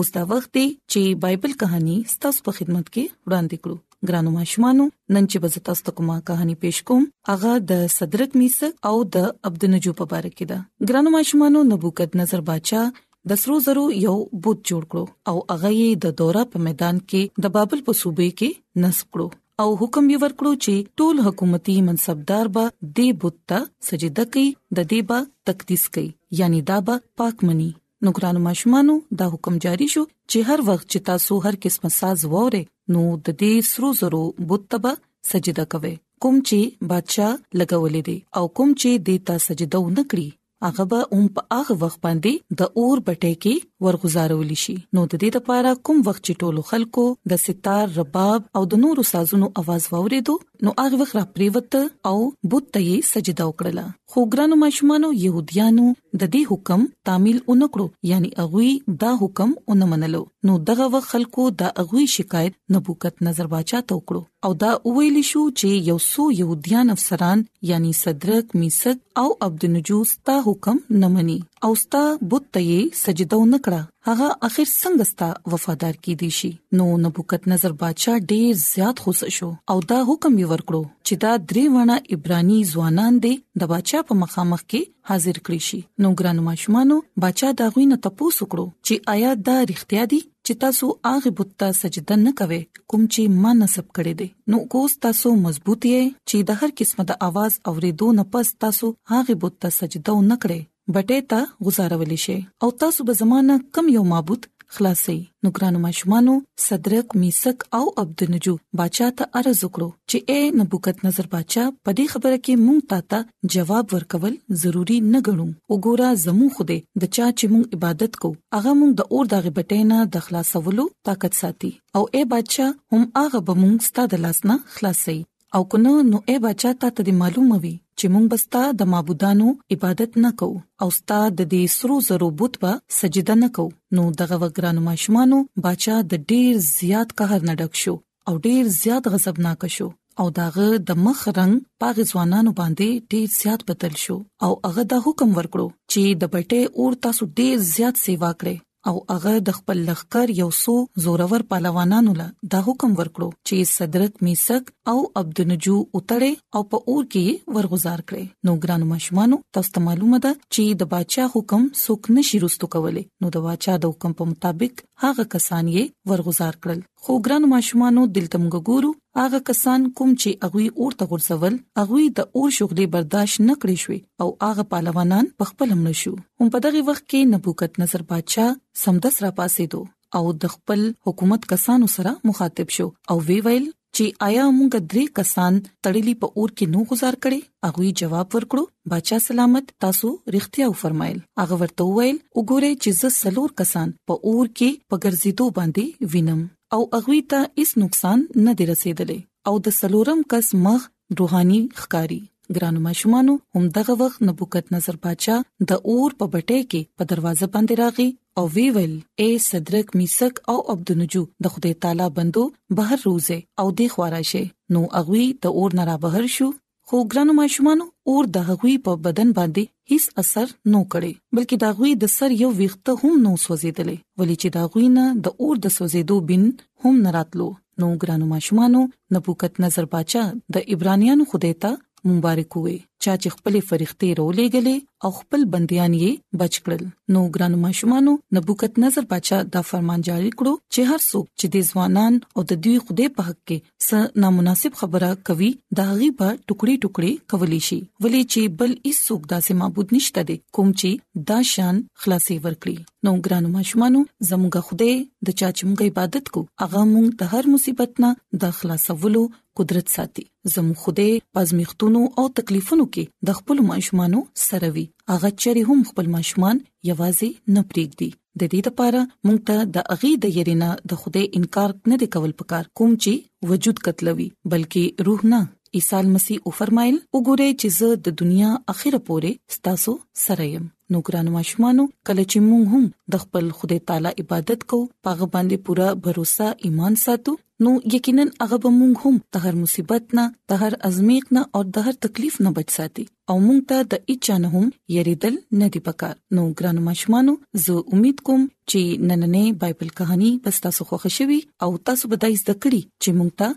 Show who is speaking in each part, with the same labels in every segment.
Speaker 1: اوس دا وخت دی چې بایبل کہانی ستاسو په خدمت کې وړاندې کړو ګرانو ماشومانو نن چې به تاسو ته کومه کہانی پېښ کوم هغه د صدرک میسک او د عبد نجو په اړه کې ده ګرانو ماشومانو نبوکد نظر بچا د سرو زرو یو بوت جوړ کړو او هغه یې د دورا په میدان کې د بابل په صوبې کې نصب کړو او حکم یې ورکړو چې ټول حکومتي منصبدار به د بوت ته سجده کوي د دې به تقدیس کوي یعنی دا به پاک مني نو ګرانو ماشومانو دا حکم جاری شو چې هر وخت چې تاسو هر قسم ساز ووري نو د دې سرو زرو بت تبا سجده کوي کوم چې بادشاہ لګولې دي او کوم چې دیتا سجده ونکړي هغه به هم په هغه وخت باندې د اور بټه کې ورغزارول شي نو د دې لپاره کوم وخت چې ټولو خلکو د ستار رباب او د نورو سازونو आवाज واوریدو نو هغه وخت را پریوت او بت ته سجده وکړه خو ګرانو ماشومانو يهوديانو د دې حکم تعمیل اونکړو یعنی اغوي دا حکم اون منلو نو دغه و خلکو دا اغوي شکایت نبوکت نظر باچا ته وکړو او دا ویل شو چې یو څو يهوديان افسران یعنی صدرک میثق او عبد النجوس تا حکم نه مني او ستا بت ته سجده نکړه هغه اخر څنګه ستا وفادار کې دي شي نو نبوکت نظر بادشاہ ډیر زیات خوش شو او دا حکم یې ورکړو چې دا درې ونه ایبرانی ځوانان دي د بادشاہ په مخامخ کې حاضر کړی شي نو ګران ماشومانو بادشاہ دا غوي نه تپوس وکړو چې آیا دا رښتیا دي چې تاسو هغه بت ته سجده نه کوئ کوم چې ما نسب کړی دی نو کوس تاسو مضبوط یې چې د هر قسمه د आवाज اوریدو نه پس تاسو هغه بت ته سجده نه کړئ بټې ته غزارول شي او تاسو به زمانه کم یو معبود خلاصي نو ګرانو ماشومانو صدرک میسک او عبد نجو بچا ته عرض وکړو چې اے نبوکت نظر بچا په دې خبره کې مونږ تا ته جواب ورکول ضروری نه ګڼو وګوره زمو خوده د چا چې مونږ عبادت کو هغه مونږ د اور دغه بټینه د خلاصولو طاقت ساتي او اے بچا هم هغه به مونږ ستاده لاسنه خلاصي او کنه نو اے بچا تا ته معلومه وي چې مونږ بستا د معبودانو عبادت نه کوو او ستا د دې سرو زرو بت به سجده نه کوو نو دغه وګرانو ماشومانو بچا د ډیر زیات قهر نه ډک شو او ډیر زیات غضبناک شو او داغه د مخ رنگ پاغه ځوانانو باندې ډیر زیات بدل شو او هغه د حکم ورکړو چې د بټې اور تاسو ډیر زیات سیوا کړئ او هغه د خپل لښکر یو څو زورور پهلوانانو له دا حکم ورکړو چې صدرک میثق او عبد نجو وتړي او په اور کې یې ورغزار کړي نو ګرانو ماشومانو تاسو ته معلومه ده چې د بادشاه حکم څوک نشي رستو کولای نو د بادشاه د حکم په مطابق هغه کسان یې ورغزار کړل خو ګران ماشومانو دلته موږ ګورو هغه کسان کوم چې اغوي اورته غورځول اغوي د اور شغلې برداشت نکړې شوې او هغه پهلوانان په خپل مړ شو هم په دغه وخت کې نبوکت نظر بادشاه سمدس را پاسې دو او د خپل حکومت کسانو سره مخاطب شو او وی ویل چې آیا موږ درې کسان تړلي په اور کې نو گزار کړي هغه جواب ورکړو بچا سلامت تاسو رښتیا و فرمایل هغه ورته وویل وګوره چې زه سلور کسان په اور کې په ګرځېدو باندې وینم او هغه ته هیڅ نقصان نه دی رسیدلی او د سلورم کس مخ روحاني ښکاری ګرانو ماشومانو هم دغه وخت نبوکت نظر بچا د اور په بټۍ کې په دروازه باندې راغی او وی ویل اے صدرک میثق او عبد نجو د خدای تعالی بندو بهر روزه او د خوراشه نو اغوی د اور نه را بهر شو خو ګرانو ماشومان اور د هغوی په بدن باندې هیڅ اثر نو کړي بلکې دا غوي د سر یو ویخته هم نو سوځیدلې ولې چې دا غوي نه د اور د سوځیدو بن هم نراتلو نو ګرانو ماشومانو نبوکت نظر باچا د عبرانیانو خدای ته مبارک وي چا چې خپل فرښتې رولې غلې او خپل بنديان یې بچ کړل نو ګران ماشومانو نبوکت نظر بچا دا فرمان جاری کړو چې هر څوک چې د ځوانان او د دوی خوده په حق کې س نامناسب خبره کوي دا غي په ټوکړي ټوکړي کولی شي ولې چې بل هیڅ څوک داسې معبود نشته دی کوم چې دا شان خلاصي ورکړي نو ګرانو ماشومانو زموږ خدای د چا چې موږ عبادت کو هغه موږ د هر مصیبت نه د خلاصولو قدرت ساتي زموږ خدای پزمیختونو او تکلیفونو کې د خپل ماشومانو سره وي هغه چری هم خپل ماشومان یوازې نه پریږدي د دې لپاره موږ ته د اغي د يرینا د خدای انکار نه دی کول پکار کوم چې وجود قتلوي بلکې روح نه عیسی مسیح او فرمایل وګوره چې زه د دنیا اخره پورې ستاسو سره یم نو ګران ماشومانو کله چې موږ هم د خپل خدای تعالی عبادت کوو پاغه باندې پوره باور ایمان ساتو نو یقینا هغه به موږ هم د هر مصیبت نه د هر ازمیښت نه او د هر تکلیف نه بچ ساتي او موږ ته د اچانه هم یریدل نه دی پکار نو ګران مشمانو زه امید کوم چې نننې بایبل کہانی بس تاسو خوښ شوي او تاسو به دایز دکړي چې موږ ته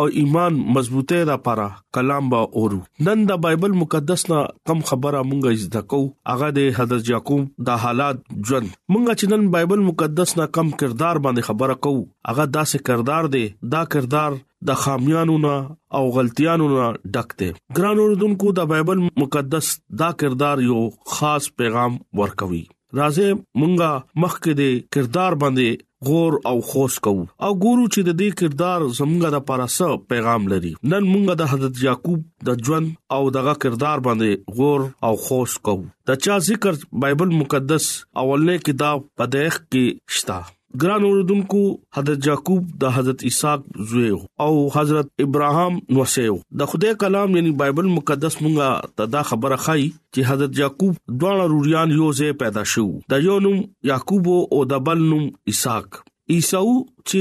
Speaker 1: او ایمان مضبوطه ده لپاره
Speaker 2: کلام به اورو نن د بایبل مقدس نه کم خبره مونږه زده کو هغه د حضرت یعقوب د حالات ژوند مونږه چې نن بایبل مقدس نه کم کردار باندې خبره کو هغه داسې کردار دی دا کردار د خامیانو نه او غلطیانو نه ډک دی ګران اوردونکو د بایبل مقدس دا کردار یو خاص پیغام ورکوي راځه مونږه مخکې دې کردار باندې غور او خوش کو او ګورو چې د دې کردار زمونږه د لپاره څه پیغام لري نن مونږه د حضرت یعقوب د ژوند او دغه کردار باندې غور او خوش کو د چا ذکر بایبل مقدس اولنې کتاب په دایخ کې شتا ګران اوردونکو حضرت یعقوب د حضرت اسحاق زوی او حضرت ابراهام نوسیو د خدای کلام یعنی بایبل مقدس مونږه ته دا خبره خای چې حضرت یعقوب دواړه روریان یو ځای پیدا شو د یو نوم یعقوب او د بل نوم اسحاق عیسو چې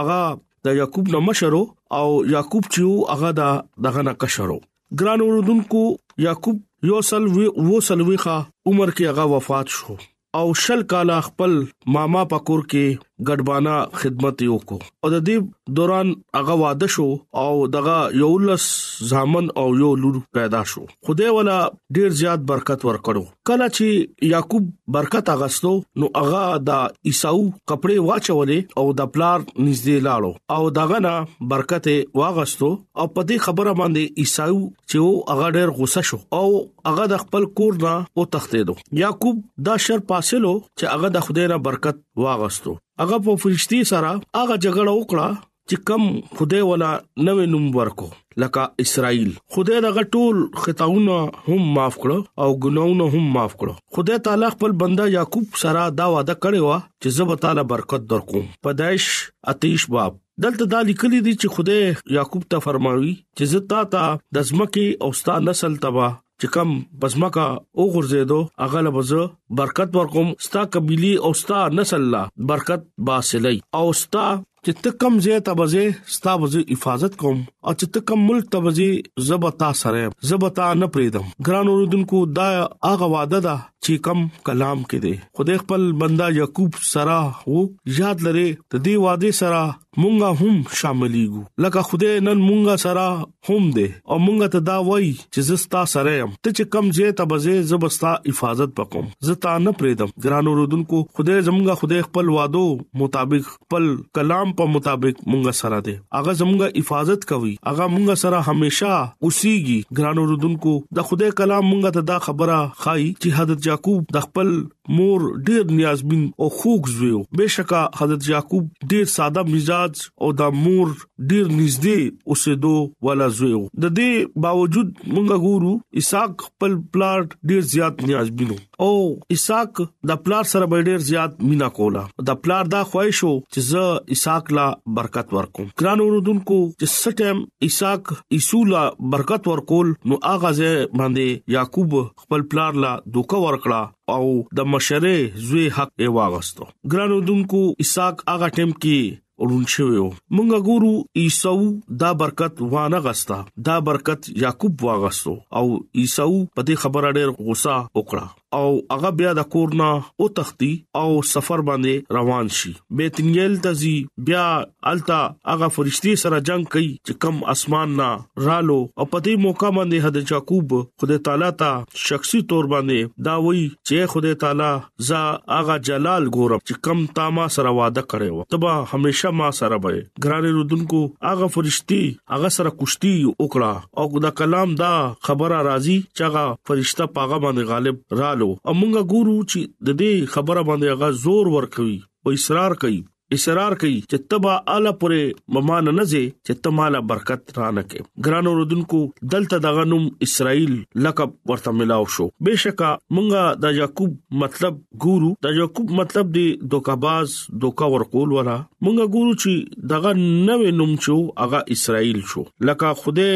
Speaker 2: هغه د یعقوب نوم شرو او یعقوب چې هغه د دغه نه کشرو ګران اوردونکو یعقوب یو سل وو سلويخه عمر کې هغه وفات شو او شل کاله خپل ماما په کور کې ګډبانا خدمت یې وکړو او د دې دوران هغه واده شو او دغه یو لس ځامن او یو لور پیدا شو خدای ولا ډیر زیات برکت ورکړو کله چې یعقوب برکت اغستو نو هغه د عیساو کپڑے واچولې او د پلار نږدې لاړو او دغه نه برکت واغستو او په دې خبره باندې عیساو چې هغه ډیر غوسه شو او هغه د خپل کور نه او تختیدو یعقوب دا شر پاسلو چې هغه د خدای را برکت واغستو هغه په فرشتي سره هغه جګړه وکړه چې کم خدای ولا نوې نوم ورکو لکه اسرائیل خدای دغه ټول خطاونه هم معاف کړو او ګناونه هم معاف کړو خدای تعالی خپل بنده یعقوب سره دا وعده کړی و چې زه به تعالی برکت درکوم پدایش اتیش باب دلته دا لیکلي دي چې خدای یعقوب ته فرماوي چې زه تا ته د زمکه او ستا نسل تبا چې کم بزمکا او غرزیدو اغه لبزه برکت ورکوم ستا قبيله او ستا نسل لا برکت باسلې او ستا چې تکم زه تبزه ستا وزي حفاظت کوم او چې تکم ملک تبزه زبتا سره زبتا نه پریدم ګران اوردونکو دا هغه وعده ده چې کم کلام کې دی خدای خپل بندا یعقوب سره وو یاد لره ته دی واده سره مونږه هم شاملېګو لکه خدای نن مونږه سره هم دی او مونږه ته دا وای چې زستا سره يم ته چې کم زه ته بزه زبستا حفاظت پکوم زتا نه پریدم ګرانو رودونکو خدای زمونږه خدای خپل وادو مطابق خپل کلام په مطابق مونږ سره دی هغه زموږه حفاظت کوي هغه مونږ سره همیشه اوسيږي ګران اوردونکو د خدای کلام مونږ ته دا خبره خای چې حضرت یعقوب د خپل مور ډیر نیازبین او خوږ زوی بهشکه حضرت یعقوب ډیر ساده مزاج او د مور ډیر نږدې اوسېدو والا زوی د دې باوجود مونږ ګورو اسحاق خپل پلاټ ډیر زیات نیازبینو او اسحاق د پلار سره به ډیر زیات مینا کوله د پلار دا خواهش وو چې زه اسحاق لا برکت ورکوم ګران اوردونکو چې سټم اسحاق ایسو لا برکت ورکول نو اغه ځه باندې یعقوب خپل پلار لا دوکه ورکړه او د مشره زوی حق یې واغستو ګران اوردونکو اسحاق اغه ټیم کې ړون شوی و مونږ ګورو عیسو دا برکت وانه غستا دا برکت یعقوب واغستو او عیسو په دې خبره ډېر غوسه وکړه او هغه بیا د کورنا او تختی او سفر باندې روان شي بیتنیل تزي بیا التا هغه فرشتي سره جنگ کوي چې کم اسمان نه رالو او په دې موقع باندې حضرت یعقوب خدای تعالی ته شخصي تور باندې دا وایي چې خدای تعالی زا اغا جلال ګورم چې کم تا ما سره وعده کړی و تبا همیشه ما سره به ګران رودونکو اغا فرشتي اغا سره کوشتي وکړه او دا کلام دا خبره راځي چې اغا فرشتہ پاغه باندې غالب رالو امونګه ګورو چې د دې خبره باندې اغا زور ور کوي او اصرار کوي اصرار کوي چې تبا اعلی پرې ممان نه زی چې تماله برکت رانه کې ګران اوردونکو دلته دغه نوم اسرائیل لقب ورته ملاو شو بشکا مونږه د یعقوب مطلب ګورو د یعقوب مطلب دی دوکاباز دوکا ورکول ولا مونږه ګورو چې دغه نوې نوم شو هغه اسرائیل شو لکه خوده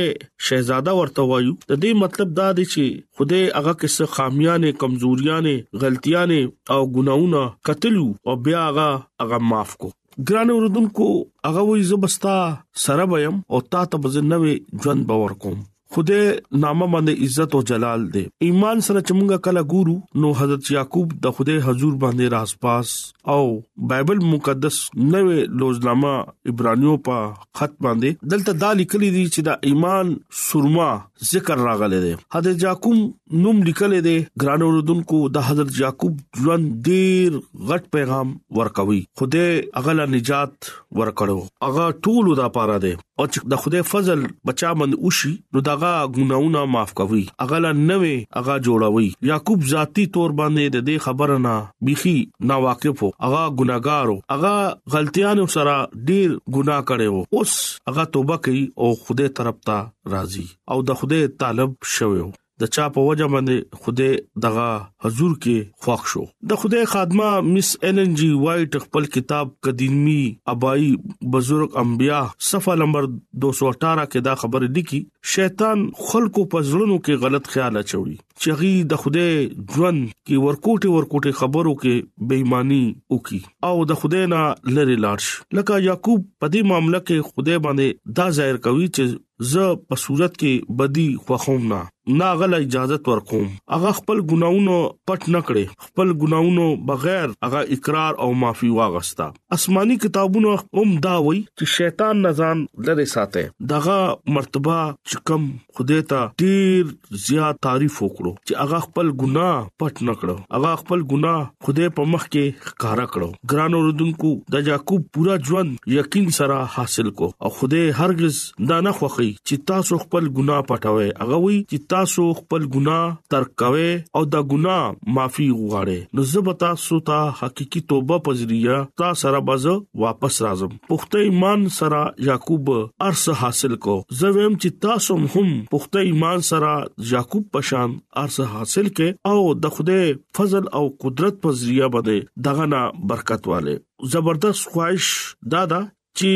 Speaker 2: شهزاده ورته وایو د دې مطلب دا دی چې خوده هغه کې څه خامیانه کمزوریانه غلطیانه او ګناونه قتلو او بیا هغه هغه معاف کو ګران اوردونکو هغه وې زبستا سره بیم او تا ته بز نوې ژوند باور کوم خوده نامه باندې عزت او جلال دی ایمان سره چمګه کله ګورو نو حضرت یعقوب د خوده حضور باندې راز پاس او بایبل مقدس نوې لوزنامه عبرانیو په خط باندې دلته دا لیکلي دي چې دا ایمان سورما ذکر راغلی دی حضرت یعقوب نوم لیکل دی ګران اوردونکو د حضرت یعقوب ژوند ډیر غټ پیغام ورکوي خدای اغل نجات ورکړو اغه ټول د پاره دی او چې د خدای فضل بچا باندې وشي نو داغه ګناونه معاف کوي اغل نوې اغه جوړوي یعقوب ذاتی تور باندې د دې خبره نه بيخي نا واقف او اغه ګناګارو اغه غلطیانو سره ډیر ګناه کړو اوس اغه توبه کوي او خدای طرف ته راځي او د خدای طالب شوی و د چا په وجه باندې خدای دغه حضور کې خوښ شو د خدای خادمه مس ایلن جی وایټ خپل کتاب قدیمی ابای بزرگ انبیا صفه نمبر 218 کې دا خبره لیکي شیطان خلکو په ځړونو کې غلط خیال اچوي چې غي د خوده ژوند کې ورکوټي ورکوټي خبرو کې بېماني وکي او د خوده نه لری لاړ شي لکه یعقوب په دې معاملې کې خوده باندې دا ظاهر کوي چې زه په صورت کې بدی خوښوم نه نه غل اجازه ورکوم هغه خپل ګناونو پټ نه کړي خپل ګناونو بغیر هغه اقرار او معافي واغستا آسماني کتابونه هم دا وایي چې شیطان نه ځان لری ساته دغه مرتبه چې کم خدای ته ډیر زیات تعریف وکړو چې هغه خپل ګناه پټ نکړو هغه خپل ګناه خدای په مخ کې ښکارا کړو ګران اوردونکو د یعقوب پورا ژوند یقین سره حاصل کو او خدای هرگز دا نه خوخی چې تاسو خپل ګناه پټوي هغه وی چې تاسو خپل ګناه ترک کوي او دا ګناه معافي غواړي نو زه به تاسو ته حقيقي توبه پذريا تاسو سره باز واپس راځم پخته ایمان سره یعقوب ارس حاصل کو زه ویم چې تاسو هم پخته ایمان سره یعقوب پشان ارس حاصل کې او د خوده فضل او قدرت پذريا بده دغه نه برکت والے زبردست خواهش دادا چې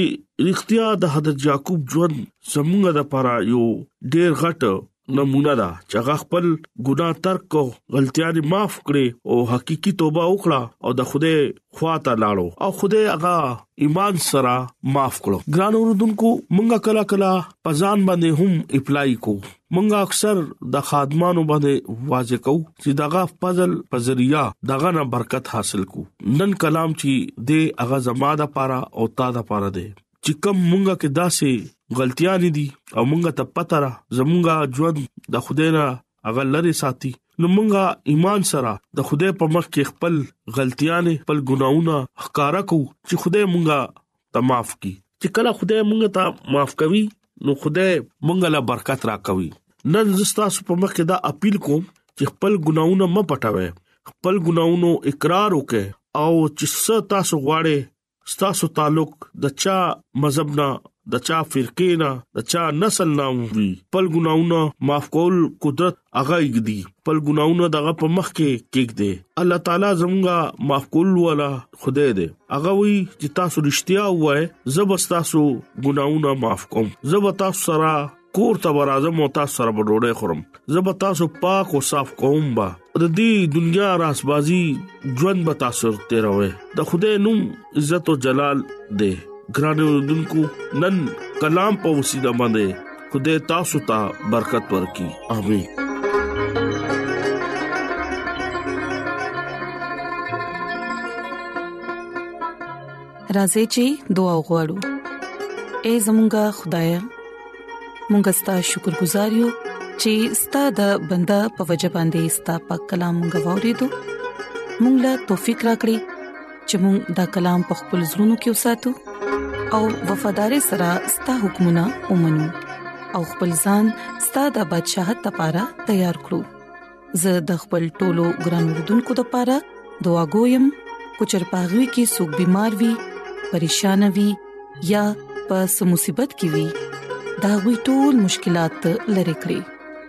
Speaker 2: رښتیا د حضرت یعقوب ژوند زموږ لپاره یو ډیر غټ نمونه ده چې هغه خپل ګناه ترک کو غلطیاں معاف کړي او حقيقي توبه وکړه او د خوده خواته لاړو او خوده هغه ایمان سره معاف کړو ګران اوردونکو مونږه کلا کلا پزان باندې هم اپلای کو مونږه اکثر د خادمانو باندې واځي کو چې دغه فضل په ذریعہ دغه نه برکت حاصل کو نن کلام چې د اغه زما د پاره او تا د پاره دی چې کوم مونږه کې داسې غلطیاں دي او مونږه ته پته را زمونږه ژوند د خدای نه اغه لری ساتي نو مونږه ایمان سره د خدای په مخ کې خپل غلطیاں خپل ګناونه ښکارا کو چې خدای مونږه ته معاف کی چې کله خدای مونږ ته معاف کوي نو خدای مونږ له برکت راکوي نن زستا په مخ کې دا اپیل کوم چې خپل ګناونه م پټاوي خپل ګناونو اقرار وکي او چې ست تاسو غواړي ستاسو تعلق د چا مذهب نه د چا فرقې نه د چا نسل نه وي خپل ګناونه معاف کول قدرت هغه یګدي خپل ګناونه دغه په مخ کې کېګ دي الله تعالی زموږه معاف کول ولا خدای دې هغه وي چې تاسو رښتیا وایي زه به تاسو ګناونه معاف کوم زه به تاسو سره کور ته برازم او تاسو سره په ډوډۍ خورم زه به تاسو پاک او صاف کوم با د دې دنیا راسبازي ژوند به تاسو ته راوي د خدای نوم عزت او جلال دې ګرانو دنکو نن کلام په وسیله باندې خدای تاسو ته برکت ورکړي امين
Speaker 3: راځي چې دعا وغوړو اے زمونږ خدای مونږ ستاسو شکر گزار یو چې ستاسو د بندا په وجبان دي ستاسو په کلام غوړې دو مونږ لا توفيق راکړي چې موږ دا کلام په خپل زړونو کې وساتو او وفادار سره ستاسو حکمونه ومنو او خپل ځان ستاسو د بدشاهت لپاره تیار کړو زه د خپل ټولو ګران وردونکو لپاره دعا کوم کو چر پاغوي کې سګ بيمار وي پریشان وي یا په سمصيبت کې وي دا غوي ټول مشکلات لری کړی